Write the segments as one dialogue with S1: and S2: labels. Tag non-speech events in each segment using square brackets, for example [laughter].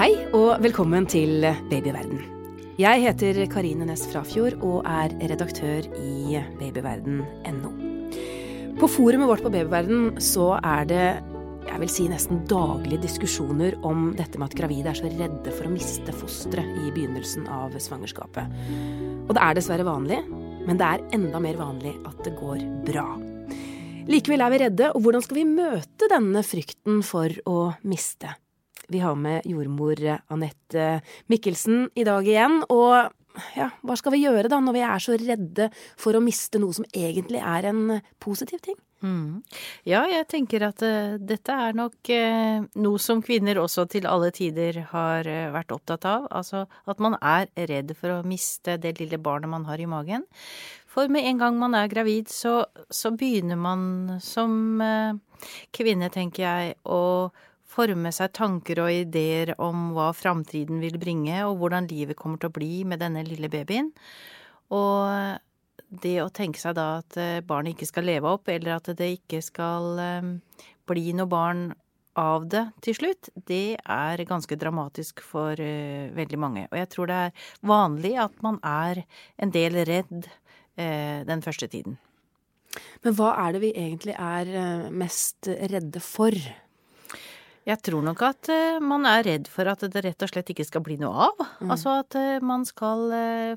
S1: Hei og velkommen til Babyverden. Jeg heter Karine Næss Frafjord og er redaktør i babyverden.no. På forumet vårt på Babyverden så er det jeg vil si nesten daglige diskusjoner om dette med at gravide er så redde for å miste fosteret i begynnelsen av svangerskapet. Og det er dessverre vanlig, men det er enda mer vanlig at det går bra. Likevel er vi redde, og hvordan skal vi møte denne frykten for å miste? Vi har med jordmor Anette Mikkelsen i dag igjen. Og ja, hva skal vi gjøre da, når vi er så redde for å miste noe som egentlig er en positiv ting?
S2: Mm. Ja, jeg tenker at uh, dette er nok uh, noe som kvinner også til alle tider har uh, vært opptatt av. Altså at man er redd for å miste det lille barnet man har i magen. For med en gang man er gravid, så, så begynner man som kvinne, tenker jeg, å forme seg tanker og ideer om hva framtiden vil bringe, og hvordan livet kommer til å bli med denne lille babyen. Og det å tenke seg da at barnet ikke skal leve opp, eller at det ikke skal bli noe barn av det til slutt, det er ganske dramatisk for veldig mange. Og jeg tror det er vanlig at man er en del redd den første tiden.
S1: Men hva er det vi egentlig er mest redde for?
S2: Jeg tror nok at man er redd for at det rett og slett ikke skal bli noe av. Mm. Altså at man skal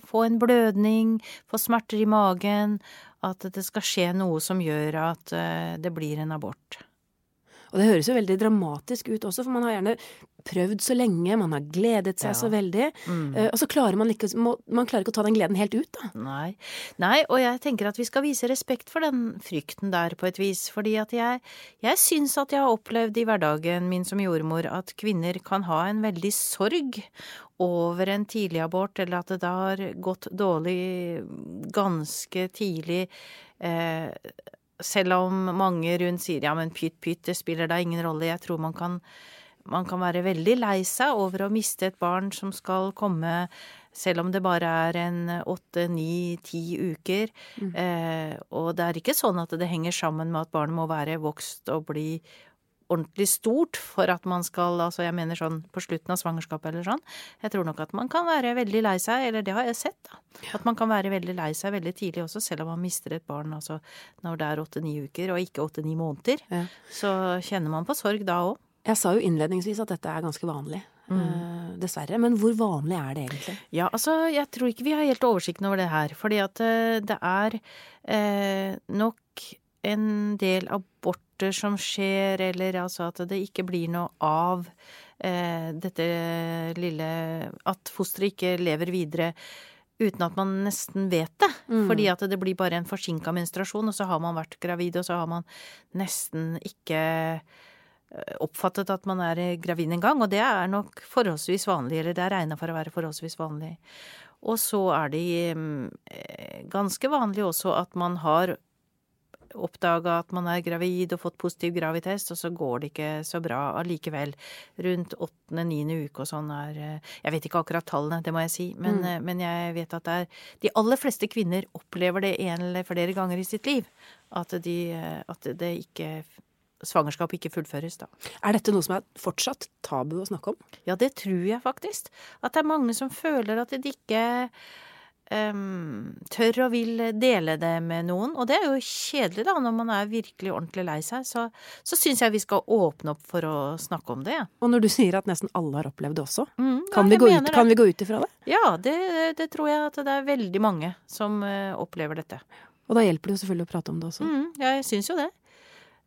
S2: få en blødning, få smerter i magen, at det skal skje noe som gjør at det blir en abort.
S1: Og det høres jo veldig dramatisk ut også, for man har gjerne prøvd så lenge, man har gledet seg ja. så veldig. Mm. og så klarer man ikke Man klarer ikke å ta den gleden helt ut, da.
S2: Nei. Nei, og jeg tenker at vi skal vise respekt for den frykten der på et vis. Fordi at jeg, jeg syns at jeg har opplevd i hverdagen min som jordmor at kvinner kan ha en veldig sorg over en tidlig abort, eller at det da har gått dårlig ganske tidlig. Eh, selv om mange rundt sier ja, men pytt, pytt, det spiller da ingen rolle. Jeg tror man kan, man kan være veldig lei seg over å miste et barn som skal komme selv om det bare er en åtte, ni, ti uker. Mm. Eh, og det er ikke sånn at det henger sammen med at barnet må være vokst og bli ordentlig stort for at man skal Altså jeg mener sånn på slutten av svangerskapet eller sånn. Jeg tror nok at man kan være veldig lei seg, eller det har jeg sett, da. At man kan være veldig lei seg veldig tidlig også, selv om man mister et barn altså når det er åtte-ni uker, og ikke åtte-ni måneder. Ja. Så kjenner man på sorg da òg.
S1: Jeg sa jo innledningsvis at dette er ganske vanlig. Mm. Uh, dessverre. Men hvor vanlig er det egentlig?
S2: Ja, altså, jeg tror ikke vi har helt oversikten over det her. Fordi at uh, det er uh, nok en del abort aborter som skjer, eller altså at det ikke blir noe av eh, dette lille At fosteret ikke lever videre uten at man nesten vet det. Mm. Fordi at det blir bare en forsinka menstruasjon, og så har man vært gravid, og så har man nesten ikke eh, oppfattet at man er gravid en gang, og det er nok forholdsvis vanlig, eller det er regna for å være forholdsvis vanlig. Og så er det eh, ganske vanlig også at man har oppdaga at man er gravid og fått positiv gravitest, og så går det ikke så bra allikevel. Rundt åttende-niende uke og sånn er eh, Jeg vet ikke akkurat tallene, det må jeg si, men, mm. Eh, men, jeg vet at det er De aller fleste kvinner opplever det en eller flere ganger i sitt liv. At, de, eh, at det ikke svangerskap ikke fullføres, da.
S1: Er dette noe som er fortsatt tabu å snakke om?
S2: Ja, det tror jeg faktisk. At det er mange som føler at de ikke um, tør og vil dele det med noen. Og det er jo kjedelig, da, når man er virkelig ordentlig lei seg. Så, så syns jeg vi skal åpne opp for å snakke om det.
S1: Og når du sier at nesten alle har opplevd det også, mm, kan, ja, vi ut, kan, vi gå ut, ifra det?
S2: Ja, det, det, tror jeg at det er veldig mange som uh, opplever dette.
S1: Og da hjelper det jo selvfølgelig å prate om det også.
S2: Mm, ja, jeg syns jo det.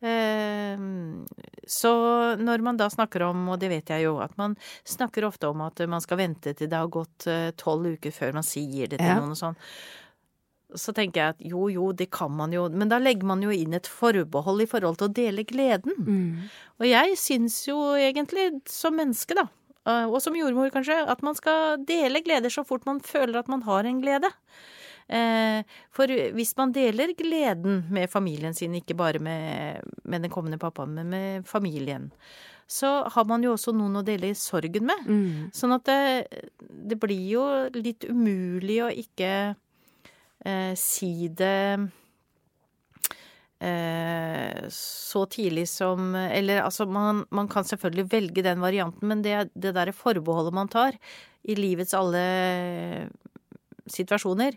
S2: Ehm, så når man da snakker om, og det vet jeg jo, at man snakker ofte om at man skal vente til det har gått eh, tolv uker før man sier det til ja. noen og sånn, så tenker jeg at jo, jo, det kan man jo, men da legger man jo inn et forbehold i forhold til å dele gleden. Mm. Og jeg syns jo egentlig, som menneske, da, eh, og som jordmor kanskje, at man skal dele gleder så fort man føler at man har en glede. Eh, for hvis man deler gleden med familien sin, ikke bare med, med den kommende pappaen, men med familien, så har man jo også noen å dele sorgen med. Mm. Sånn at det, det, blir jo litt umulig å ikke eh, si det eh, så tidlig som Eller altså, man, man, kan selvfølgelig velge den varianten, men det, det derre forbeholdet man tar i livets alle situasjoner,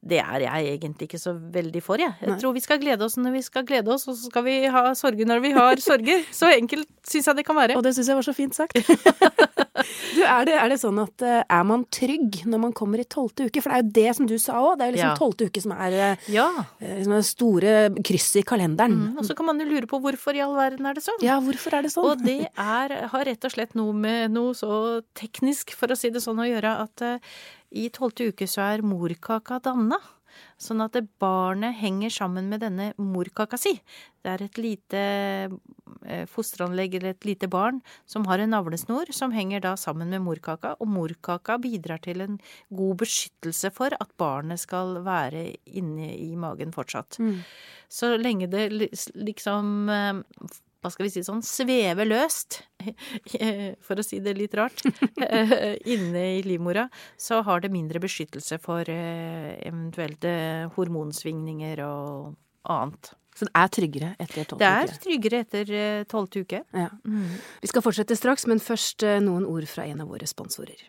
S2: det er jeg egentlig ikke så veldig for, jeg. Jeg Nei. tror vi skal glede oss når vi skal glede oss, og så skal vi ha sorger når vi har sorger. Så enkelt syns jeg det kan være.
S1: Og det syns jeg var så fint sagt. [laughs] du, er det, er det, sånn at eh, er man trygg når man kommer i tolvte uke? For det er jo det som du sa òg, det er jo liksom tolvte ja. uke som er eh, ja. liksom det store krysset i kalenderen.
S2: Mm, og så kan man jo lure på hvorfor i all verden er det sånn.
S1: Ja, hvorfor er det sånn?
S2: Og det er, har rett og slett noe med noe så teknisk, for å si det sånn, å gjøre at i tolvte uke så er morkaka danna. Sånn at barnet henger sammen med denne morkaka si. Det er et lite eh, fosteranlegg eller et lite barn som har en navlesnor som henger da sammen med morkaka, og morkaka bidrar til en god beskyttelse for at barnet skal være inne i magen fortsatt. Mm. Så lenge det liksom eh, hva skal vi si sånn, svever løst, [laughs] for å si det litt rart, [laughs] inne i livmora, så har det mindre beskyttelse for eh, eventuelle hormonsvingninger og annet.
S1: Så det er tryggere etter tolvte uke?
S2: Det er tryggere etter eh, tolvte uke. Ja.
S1: Mm. Vi skal fortsette straks, men først eh, noen ord fra en av våre sponsorer.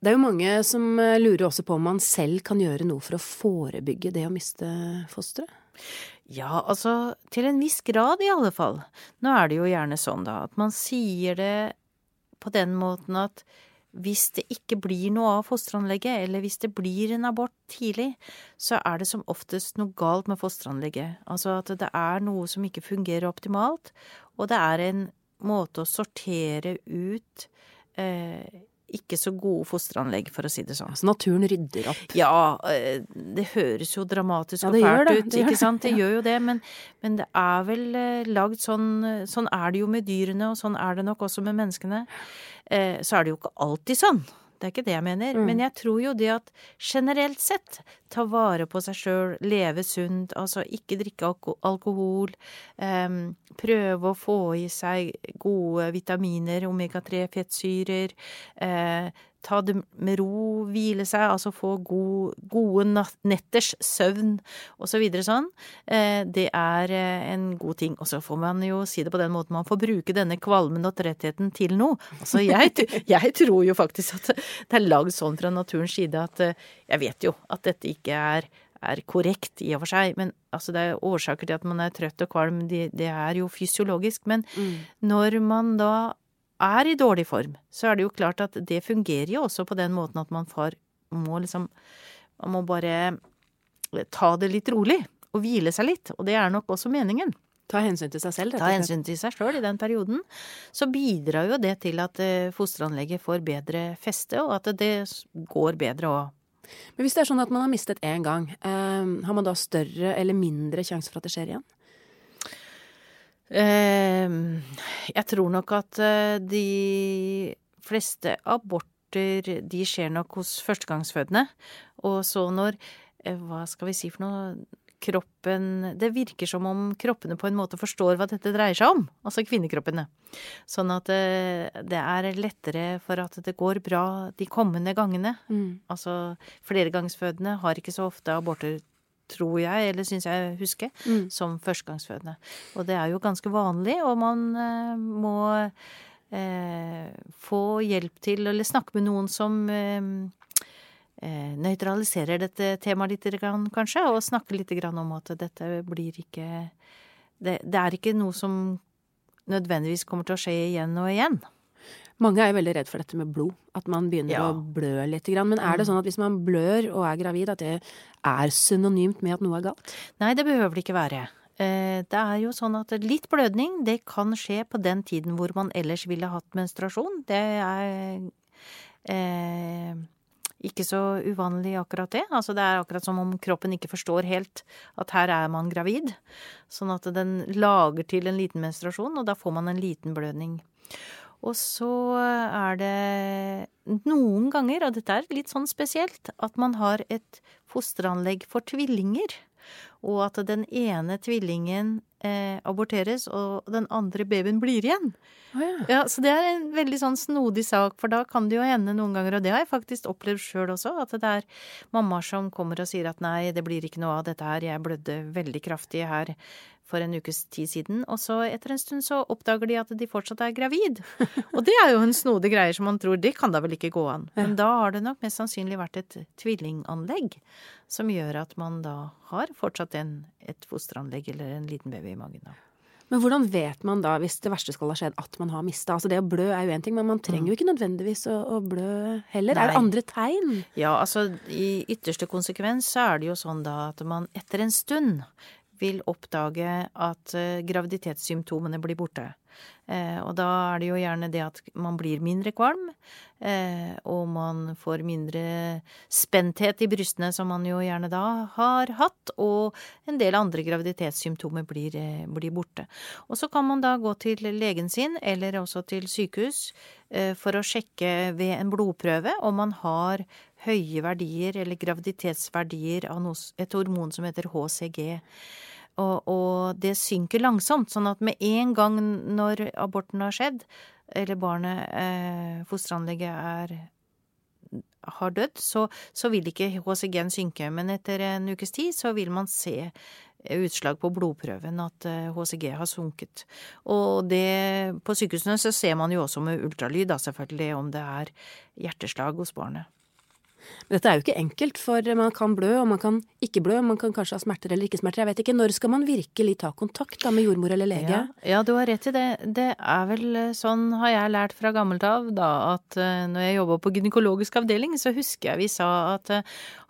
S1: Det er jo mange som eh, lurer også på om man selv kan gjøre noe for å forebygge det å miste fosteret?
S2: Ja, altså til en viss grad i alle fall. Nå er det jo gjerne sånn da at man sier det på den måten at hvis det ikke blir noe av fosteranlegget, eller hvis det blir en abort tidlig, så er det som oftest noe galt med fosteranlegget. Altså at det er noe som ikke fungerer optimalt, og det er en måte å sortere ut eh, ikke så gode fosteranlegg, for å si det sånn.
S1: Så naturen rydder opp?
S2: Ja, eh, det høres jo dramatisk ja, og fælt ut, det ikke sant. Det gjør jo det, men, men, det er vel eh, lagd sånn Sånn er det jo med dyrene, og sånn er det nok også med menneskene. Eh, så er det jo ikke alltid sånn. Det er ikke det jeg mener. Mm. Men jeg tror jo det at generelt sett ta vare på seg sjøl, leve sunt, altså ikke drikke alkohol, um, prøve å få i seg gode vitaminer, omega-3 fettsyrer, uh, ta det med ro, hvile seg, altså få god, gode netters søvn og så videre sånn, eh, det er eh, en god ting. Og så får man jo si det på den måten, man får bruke denne kvalmen og trettheten til noe. Altså jeg, [laughs] jeg tror jo faktisk at det er lagd sånn fra naturens side at eh, jeg vet jo at dette ikke er er korrekt i og for seg, men altså det er årsaker til at man er trøtt og kvalm, det, det er jo fysiologisk. Men mm. når man da er i dårlig form, så er det jo klart at det fungerer jo også på den måten at man får, må liksom Man må bare ta det litt rolig og hvile seg litt, og det er nok også meningen.
S1: Ta hensyn til seg selv,
S2: rett og slett. Ta hensyn til seg sjøl i den perioden. Så bidrar jo det til at eh, fosteranlegget får bedre feste, og at det går bedre òg.
S1: Men hvis det er sånn at man har mistet én gang, eh, har man da større eller mindre sjanse for at det skjer igjen?
S2: Ehm, jeg tror nok at eh, de fleste aborter de skjer nok hos førstegangsfødende. Og så når eh, Hva skal vi si for noe? Kroppen Det virker som om kroppene på en måte forstår hva dette dreier seg om. Altså kvinnekroppene. Sånn at eh, det er lettere for at det går bra de kommende gangene. Mm. Altså flergangsfødende har ikke så ofte aborter tror jeg, eller syns jeg husker, mm. som førstegangsfødende. Og det er jo ganske vanlig, og man eh, må eh, få hjelp til, eller snakke med noen som eh, eh nøytraliserer dette temaet litt, kanskje, og snakke litt om at dette blir ikke det, det er ikke noe som nødvendigvis kommer til å skje igjen og igjen.
S1: Mange er jo veldig redd for dette med blod, at man begynner ja. å blø litt. Men er det mm. sånn at hvis man blør og er gravid, at det er synonymt med at noe er galt?
S2: Nei, det behøver det ikke være. Eh, det er jo sånn at litt blødning, det kan skje på den tiden hvor man ellers ville hatt menstruasjon. Det er eh, ikke så uvanlig akkurat det. Altså det er akkurat som om kroppen ikke forstår helt at her er man gravid. Sånn at den lager til en liten menstruasjon, og da får man en liten blødning. Og så er det noen ganger, og dette er litt sånn spesielt, at man har et fosteranlegg for tvillinger. Og at den ene tvillingen eh, aborteres, og den andre babyen blir igjen.
S1: Oh, ja.
S2: Ja, så det er en veldig sånn snodig sak, for da kan det jo hende noen ganger, og det har jeg faktisk opplevd sjøl også, at det er mammaer som kommer og sier at nei, det blir ikke noe av dette her, jeg blødde veldig kraftig her for en ukes tid siden, og så etter en stund så oppdager de at de fortsatt er gravid. [laughs] Og det er jo en snodig greie som man tror det kan da vel ikke gå an. Men da har det nok mest sannsynlig vært et tvillinganlegg som gjør at man da har fortsatt en, et fosteranlegg eller en liten baby i magen. da.
S1: Men hvordan vet man da, hvis det verste skal ha skjedd, at man har mista? Altså det å blø er jo én ting, men man trenger jo ikke nødvendigvis å, å blø heller.
S2: Nei.
S1: Er det andre tegn?
S2: Ja, altså i ytterste konsekvens så er det jo sånn da at man etter en stund vil oppdage at eh, graviditetssymptomene blir borte. Eh, og da er det jo gjerne det at man blir mindre kvalm, eh, og man får mindre spenthet i brystene, som man jo gjerne da har hatt, og en del andre graviditetssymptomer blir, blir borte. Og så kan man da gå til legen sin, eller også til sykehus, eh, for å sjekke ved en blodprøve om man har høye verdier eller graviditetsverdier av et hormon som heter HCG. Og, og, det synker langsomt, sånn at med en gang når aborten har skjedd, eller barnet, eh, fosteranlegget, er har dødd, så, så vil ikke HCG-en synke. Men etter en ukes tid så vil man se utslag på blodprøven at HCG har sunket. Og det, på sykehusene så ser man jo også med ultralyd, da selvfølgelig, om det er hjerteslag hos barnet.
S1: Men dette er jo ikke enkelt, for man kan blø, og man kan ikke blø. Man kan kanskje ha smerter eller ikke smerter. Jeg vet ikke. Når skal man virkelig ta kontakt da med jordmor eller lege?
S2: Ja, ja du har rett i det. Det er vel sånn, har jeg lært fra gammelt av, da, at når jeg jobba på gynekologisk avdeling, så husker jeg vi sa at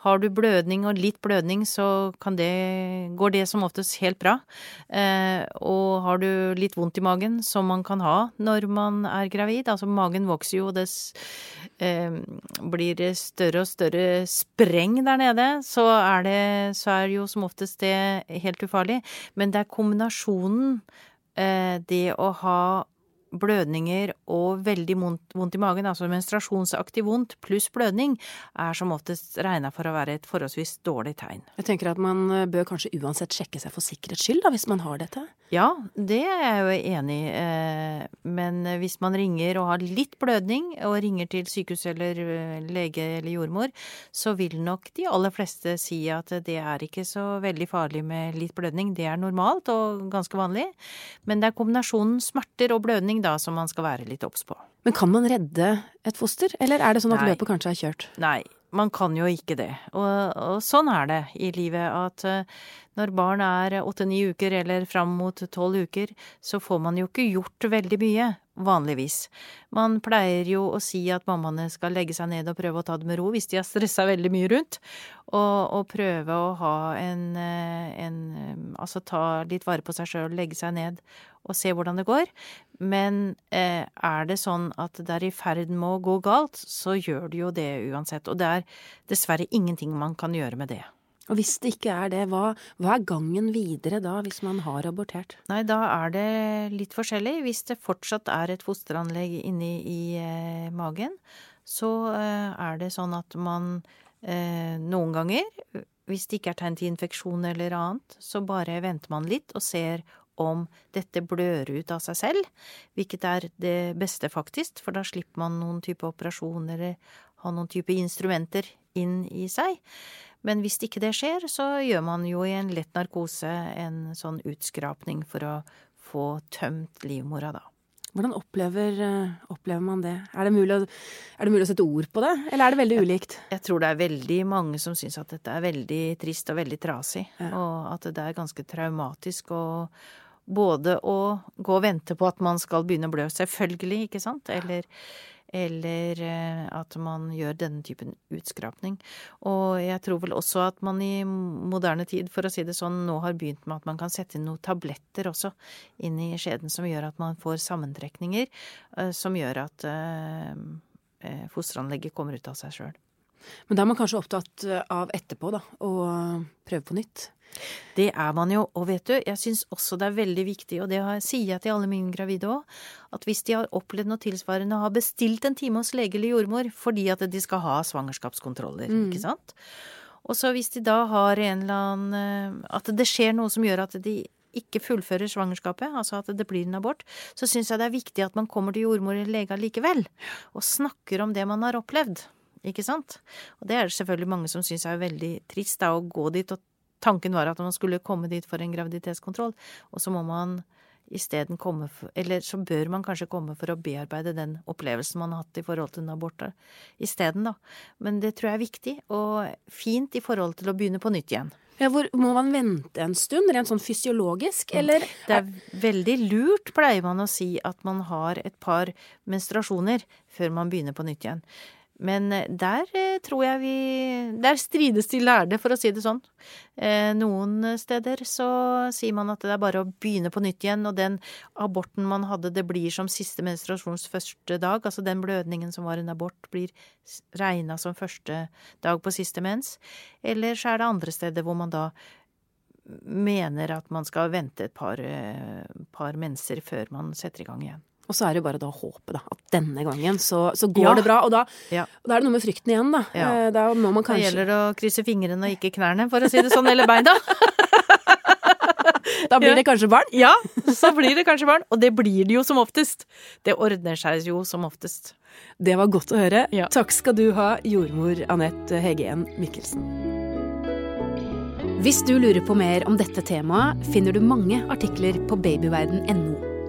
S2: har du blødning og litt blødning, så det, går det som oftest helt bra. Eh, og har du litt vondt i magen, som man kan ha når man er gravid, altså magen vokser jo, og det eh, blir større og større spreng der nede, så er det, så er jo som oftest det helt ufarlig. Men det er kombinasjonen, eh, det å ha blødninger og veldig vondt i magen, altså menstruasjonsaktig vondt pluss blødning, er som oftest regna for å være et forholdsvis dårlig tegn.
S1: Jeg tenker at man eh, bør kanskje uansett sjekke seg for sikkerhets skyld, da, hvis man har dette?
S2: Ja, det er jeg jo enig i. Eh, men hvis man ringer og har litt blødning, og ringer til sykehus eller eh, lege eller jordmor, så vil nok de aller fleste si at det er ikke så veldig farlig med litt blødning. Det er normalt og ganske vanlig. Men det er kombinasjonen smerter og blødning da som man skal være litt obs på.
S1: Men kan man redde et foster, eller er det sånn at
S2: Nei.
S1: løpet kanskje er kjørt?
S2: Nei, man kan jo ikke det. Og, og sånn er det i livet at uh, når barn er åtte-ni uker eller fram mot tolv uker, så får man jo ikke gjort veldig mye, vanligvis. Man pleier jo å si at mammaene skal legge seg ned og prøve å ta det med ro hvis de har stressa veldig mye rundt, og, og prøve å ha en, eh, en Altså ta litt vare på seg sjøl, legge seg ned og se hvordan det går. Men eh, er det sånn at det er i ferd med å gå galt, så gjør det jo det uansett. Og det er dessverre ingenting man kan gjøre med det.
S1: Og hvis det ikke er det, hva, hva er gangen videre da, hvis man har abortert?
S2: Nei, da er det litt forskjellig. Hvis det fortsatt er et fosteranlegg inni i eh, magen, så eh, er det sånn at man eh, noen ganger, hvis det ikke er tegn til infeksjon eller annet, så bare venter man litt og ser om dette blør ut av seg selv, hvilket er det beste faktisk, for da slipper man noen type operasjoner eller ha noen type instrumenter inn i seg. Men hvis ikke det skjer, så gjør man jo i en lett narkose en sånn utskrapning for å få tømt livmora, da.
S1: Hvordan opplever, opplever man det? Er det, mulig er det mulig å sette ord på det, eller er det veldig ulikt?
S2: Jeg tror det er veldig mange som syns at dette er veldig trist og veldig trasig, ja. og at det er ganske traumatisk og både å gå og vente på at man skal begynne å blø, selvfølgelig, ikke sant, eller, eller at man gjør denne typen utskrapning. Og jeg tror vel også at man i moderne tid, for å si det sånn, nå har begynt med at man kan sette inn noen tabletter også inn i skjeden som gjør at man får sammentrekninger, som gjør at fosteranlegget kommer ut av seg sjøl.
S1: Men da er man kanskje opptatt av etterpå, da, å prøve på nytt?
S2: Det er man jo, og vet du, jeg syns også det er veldig viktig, og det sier jeg til alle mine gravide òg, at hvis de har opplevd noe tilsvarende, har bestilt en time hos lege eller jordmor fordi at de skal ha svangerskapskontroller, mm. ikke sant? Og så hvis de da har en eller annen eh, At det skjer noe som gjør at de ikke fullfører svangerskapet, altså at det blir en abort, så syns jeg det er viktig at man kommer til jordmor eller lege likevel, og snakker om det man har opplevd. Ikke sant? Og det er det selvfølgelig mange som syns er veldig trist, da, å gå dit og Tanken var at man skulle komme dit for en graviditetskontroll, og så må man isteden komme for Eller så bør man kanskje komme for å bearbeide den opplevelsen man har hatt i forhold til en abort isteden, da. Men det tror jeg er viktig, og fint i forhold til å begynne på nytt igjen.
S1: Ja, hvor Må man vente en stund, rent sånn fysiologisk, eller?
S2: Det er veldig lurt, pleier man å si, at man har et par menstruasjoner før man begynner på nytt igjen. Men eh, der eh, tror jeg vi Der strides de lærde, for å si det sånn. Eh, noen steder så sier man at det er bare å begynne på nytt igjen, og den aborten man hadde, det blir som siste menstruasjons første dag. Altså den blødningen som var en abort, blir regna som første dag på siste mens. Eller så er det andre steder hvor man da mener at man skal vente et par, par menser før man setter i gang igjen.
S1: Og så er det bare da å håpe da, at denne gangen så, så går ja. det bra. Og da, ja. og da, er det noe med frykten igjen, da. Ja.
S2: Eh, da må man kanskje Det gjelder å krysse fingrene og ikke knærne, for å si det sånn, eller beina. [laughs]
S1: da blir det kanskje barn?
S2: Ja, så blir det kanskje barn. Og det blir det jo som oftest. Det ordner seg jo som oftest.
S1: Det var godt å høre. Takk skal du ha, jordmor Anette Heggen Mikkelsen. Hvis du lurer på mer om dette temaet, finner du mange artikler på babyverden.no